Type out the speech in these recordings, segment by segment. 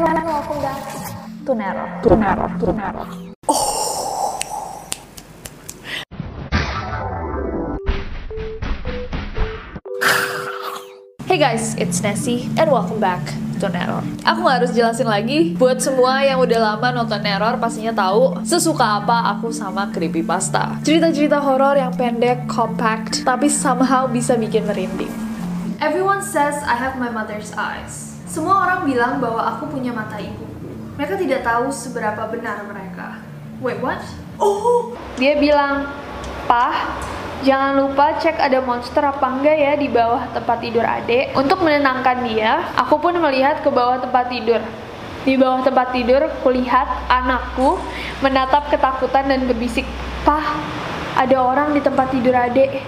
And welcome back to Nero. To Nero. To Nero. Hey guys, it's Nessie and welcome back to Neror. Aku gak harus jelasin lagi, buat semua yang udah lama nonton Neror pastinya tahu sesuka apa aku sama creepypasta. Cerita-cerita horor yang pendek, compact, tapi somehow bisa bikin merinding. Everyone says I have my mother's eyes. Semua orang bilang bahwa aku punya mata ibuku. Mereka tidak tahu seberapa benar mereka. Wait, what? Oh! Dia bilang, Pah, Jangan lupa cek ada monster apa enggak ya di bawah tempat tidur adek. Untuk menenangkan dia, aku pun melihat ke bawah tempat tidur. Di bawah tempat tidur, kulihat anakku menatap ketakutan dan berbisik, Pah, ada orang di tempat tidur adek.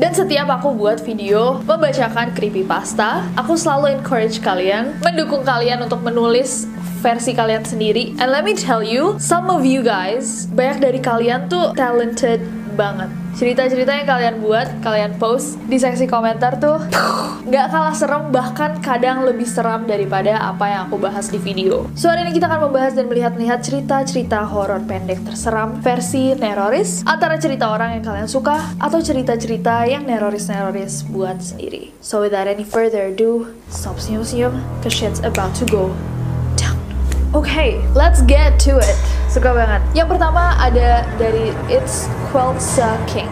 Dan setiap aku buat video membacakan creepypasta, aku selalu encourage kalian, mendukung kalian untuk menulis versi kalian sendiri. And let me tell you, some of you guys, banyak dari kalian tuh talented banget. Cerita-cerita yang kalian buat, kalian post di seksi komentar tuh nggak kalah serem, bahkan kadang lebih seram daripada apa yang aku bahas di video. So hari ini kita akan membahas dan melihat-lihat cerita-cerita horor pendek terseram versi neroris antara cerita orang yang kalian suka atau cerita-cerita yang neroris-neroris buat sendiri. So without any further ado, stop senyum-senyum, cause shit's about to go Oke, okay, let's get to it. Suka banget. Yang pertama ada dari It's Quelsa King.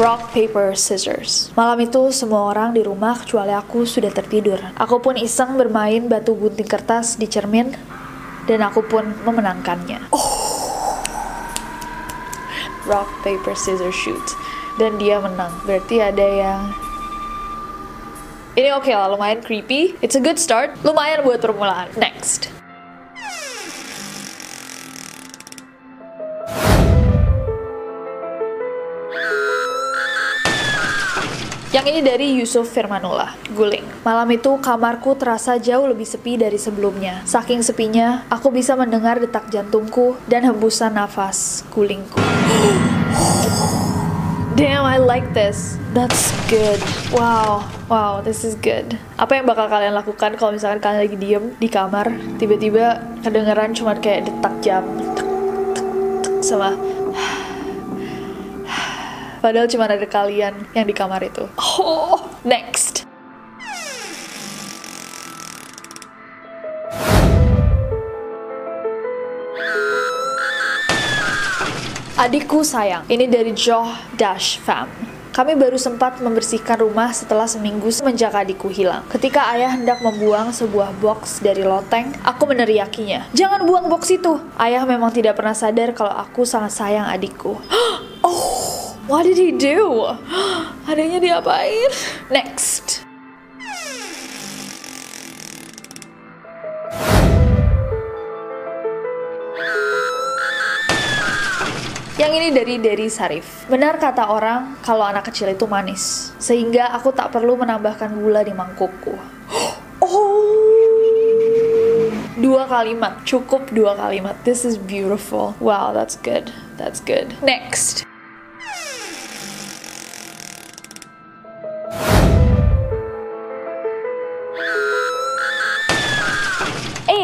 Rock, paper, scissors. Malam itu semua orang di rumah kecuali aku sudah tertidur. Aku pun iseng bermain batu gunting kertas di cermin dan aku pun memenangkannya. Oh. Rock, paper, scissors, shoot dan dia menang. Berarti ada yang ini oke okay lah, lumayan creepy. It's a good start. Lumayan buat permulaan. Next. Yang ini dari Yusuf Firmanullah, Guling. Malam itu kamarku terasa jauh lebih sepi dari sebelumnya. Saking sepinya, aku bisa mendengar detak jantungku dan hembusan nafas gulingku. Damn, I like this. That's good. Wow, wow, this is good. Apa yang bakal kalian lakukan kalau misalkan kalian lagi diem di kamar, tiba-tiba kedengeran cuma kayak detak jam, sama Padahal cuma ada kalian yang di kamar itu. Oh, next. Adikku sayang, ini dari Joh Dash Fam. Kami baru sempat membersihkan rumah setelah seminggu semenjak adikku hilang. Ketika ayah hendak membuang sebuah box dari loteng, aku meneriakinya. Jangan buang box itu! Ayah memang tidak pernah sadar kalau aku sangat sayang adikku. oh, what did he do? Adanya diapain? Next. Yang ini dari Dari Sarif. Benar kata orang kalau anak kecil itu manis, sehingga aku tak perlu menambahkan gula di mangkukku. Oh, dua kalimat, cukup dua kalimat. This is beautiful. Wow, that's good. That's good. Next.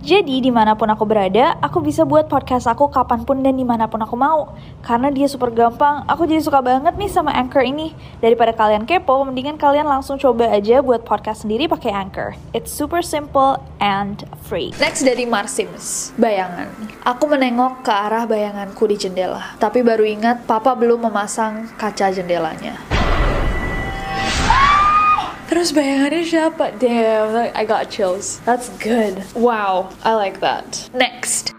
Jadi di mana pun aku berada, aku bisa buat podcast aku kapan pun dan di mana pun aku mau. Karena dia super gampang, aku jadi suka banget nih sama Anchor ini. Daripada kalian kepo, mendingan kalian langsung coba aja buat podcast sendiri pakai Anchor. It's super simple and free. Next dari Marsims, bayangan. Aku menengok ke arah bayanganku di jendela, tapi baru ingat papa belum memasang kaca jendelanya. Terus bayangannya siapa? Damn, I got chills. That's good. Wow, I like that. Next.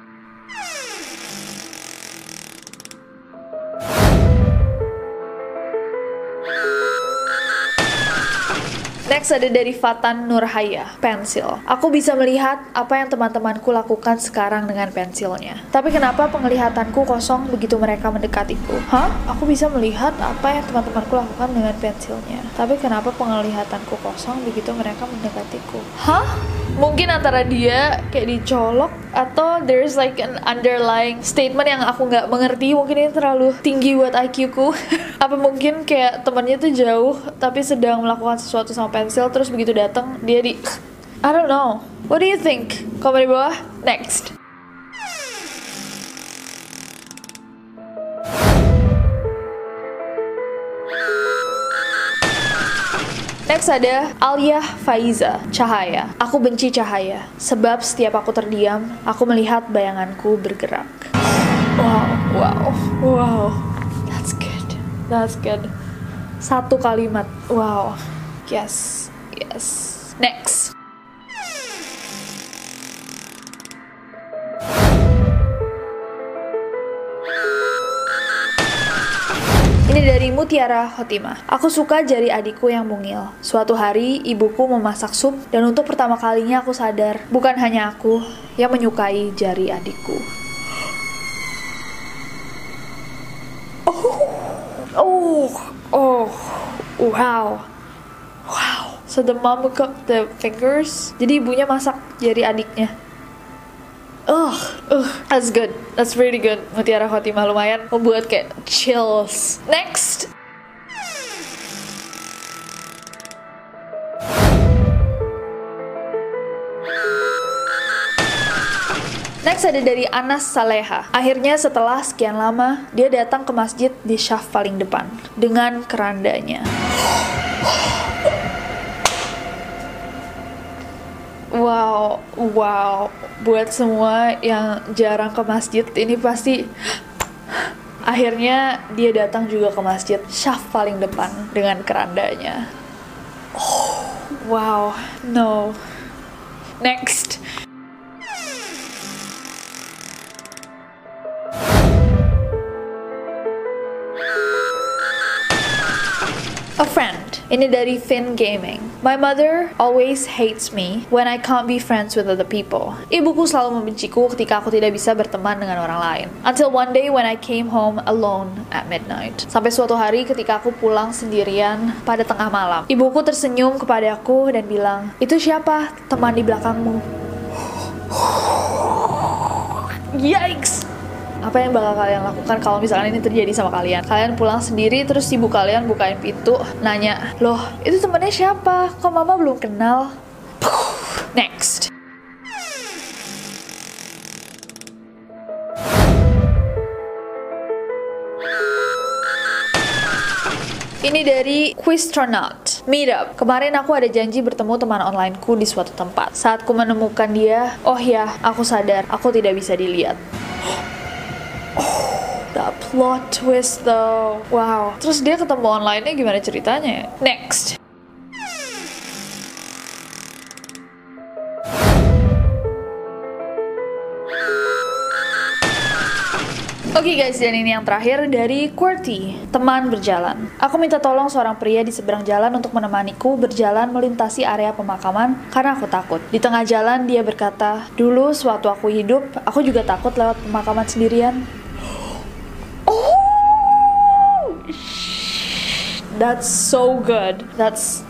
Next ada dari Fatan Nurhaya, pensil. Aku bisa melihat apa yang teman-temanku lakukan sekarang dengan pensilnya. Tapi kenapa penglihatanku kosong begitu mereka mendekatiku? Hah? Aku bisa melihat apa yang teman-temanku lakukan dengan pensilnya. Tapi kenapa penglihatanku kosong begitu mereka mendekatiku? Hah? Mungkin antara dia kayak dicolok atau there's like an underlying statement yang aku nggak mengerti. Mungkin ini terlalu tinggi buat IQ ku. apa mungkin kayak temannya tuh jauh tapi sedang melakukan sesuatu sama terus begitu datang dia di I don't know. What do you think? Komen di bawah. Next. Next ada Alia Faiza, cahaya. Aku benci cahaya, sebab setiap aku terdiam, aku melihat bayanganku bergerak. Wow, wow, wow. That's good. That's good. Satu kalimat. Wow. Yes, yes. Next. Ini dari Mutiara Khotimah. Aku suka jari adikku yang mungil. Suatu hari, ibuku memasak sup, dan untuk pertama kalinya aku sadar, bukan hanya aku yang menyukai jari adikku. Oh, oh, oh, wow. So the mom cooked the fingers. Jadi ibunya masak jari adiknya. Ugh, ugh, that's good. That's really good. Mutiara Khotimah lumayan membuat kayak chills. Next. Next ada dari Anas Saleha. Akhirnya setelah sekian lama, dia datang ke masjid di syaf paling depan dengan kerandanya. Wow, wow. Buat semua yang jarang ke masjid, ini pasti akhirnya dia datang juga ke masjid syaf paling depan dengan kerandanya. Oh, wow, no. Next. A friend. Ini dari Fin Gaming. My mother always hates me when I can't be friends with other people. Ibuku selalu membenciku ketika aku tidak bisa berteman dengan orang lain. Until one day when I came home alone at midnight. Sampai suatu hari ketika aku pulang sendirian pada tengah malam. Ibuku tersenyum kepadaku dan bilang, "Itu siapa? Teman di belakangmu." Yikes! Apa yang bakal kalian lakukan kalau misalkan ini terjadi sama kalian? Kalian pulang sendiri terus ibu kalian bukain pintu nanya loh itu temennya siapa? Kok mama belum kenal? Next. Ini dari Quiztronaut Meetup Kemarin aku ada janji bertemu teman onlineku di suatu tempat. Saat ku menemukan dia Oh ya, aku sadar Aku tidak bisa dilihat The plot twist though. Wow. Terus dia ketemu online-nya gimana ceritanya? Next. Oke guys, dan ini yang terakhir dari QWERTY, teman berjalan. Aku minta tolong seorang pria di seberang jalan untuk menemaniku berjalan melintasi area pemakaman karena aku takut. Di tengah jalan dia berkata, dulu sewaktu aku hidup, aku juga takut lewat pemakaman sendirian. That's so good. That's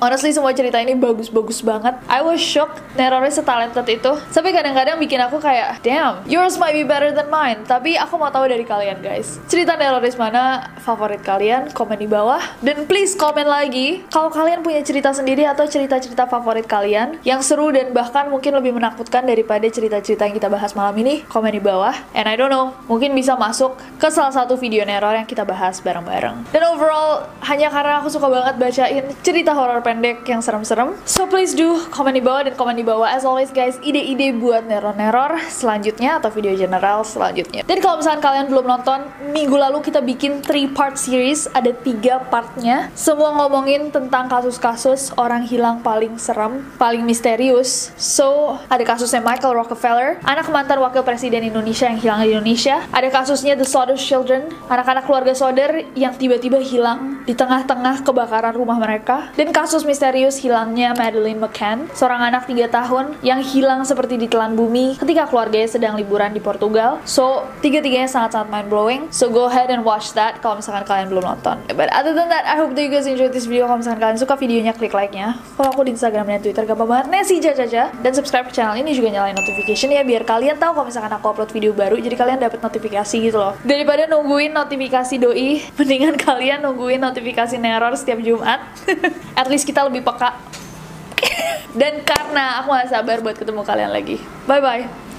Honestly semua cerita ini bagus-bagus banget. I was shocked nerornya setalented itu. Tapi kadang-kadang bikin aku kayak, damn, yours might be better than mine. Tapi aku mau tahu dari kalian guys. Cerita neroris mana favorit kalian? Komen di bawah. Dan please komen lagi kalau kalian punya cerita sendiri atau cerita-cerita favorit kalian yang seru dan bahkan mungkin lebih menakutkan daripada cerita-cerita yang kita bahas malam ini. Komen di bawah. And I don't know, mungkin bisa masuk ke salah satu video neror yang kita bahas bareng-bareng. Dan overall, hanya karena aku suka banget bacain cerita horor pendek yang serem-serem. So please do komen di bawah dan komen di bawah as always guys ide-ide buat neror-neror selanjutnya atau video general selanjutnya. Dan kalau misalkan kalian belum nonton, minggu lalu kita bikin 3 part series, ada tiga partnya. Semua ngomongin tentang kasus-kasus orang hilang paling serem, paling misterius. So, ada kasusnya Michael Rockefeller, anak mantan wakil presiden Indonesia yang hilang di Indonesia. Ada kasusnya The Soders Children, anak-anak keluarga Soder yang tiba-tiba hilang di tengah-tengah kebakaran rumah mereka. Dan kasus misterius hilangnya Madeleine McCann, seorang anak 3 tahun yang hilang seperti ditelan bumi ketika keluarganya sedang liburan di Portugal. So, tiga-tiganya sangat-sangat mind-blowing. So, go ahead and watch that kalau misalkan kalian belum nonton. But other than that, I hope that you guys enjoyed this video. Kalau misalkan kalian suka videonya, klik like-nya. Follow aku di Instagram dan Twitter, gampang banget. Nesi Jajaja. Dan subscribe ke channel ini juga nyalain notification ya, biar kalian tahu kalau misalkan aku upload video baru, jadi kalian dapat notifikasi gitu loh. Daripada nungguin notifikasi doi, mendingan kalian nungguin notifikasi neror setiap Jumat. At least kita lebih peka. Dan karena aku gak sabar buat ketemu kalian lagi. Bye-bye.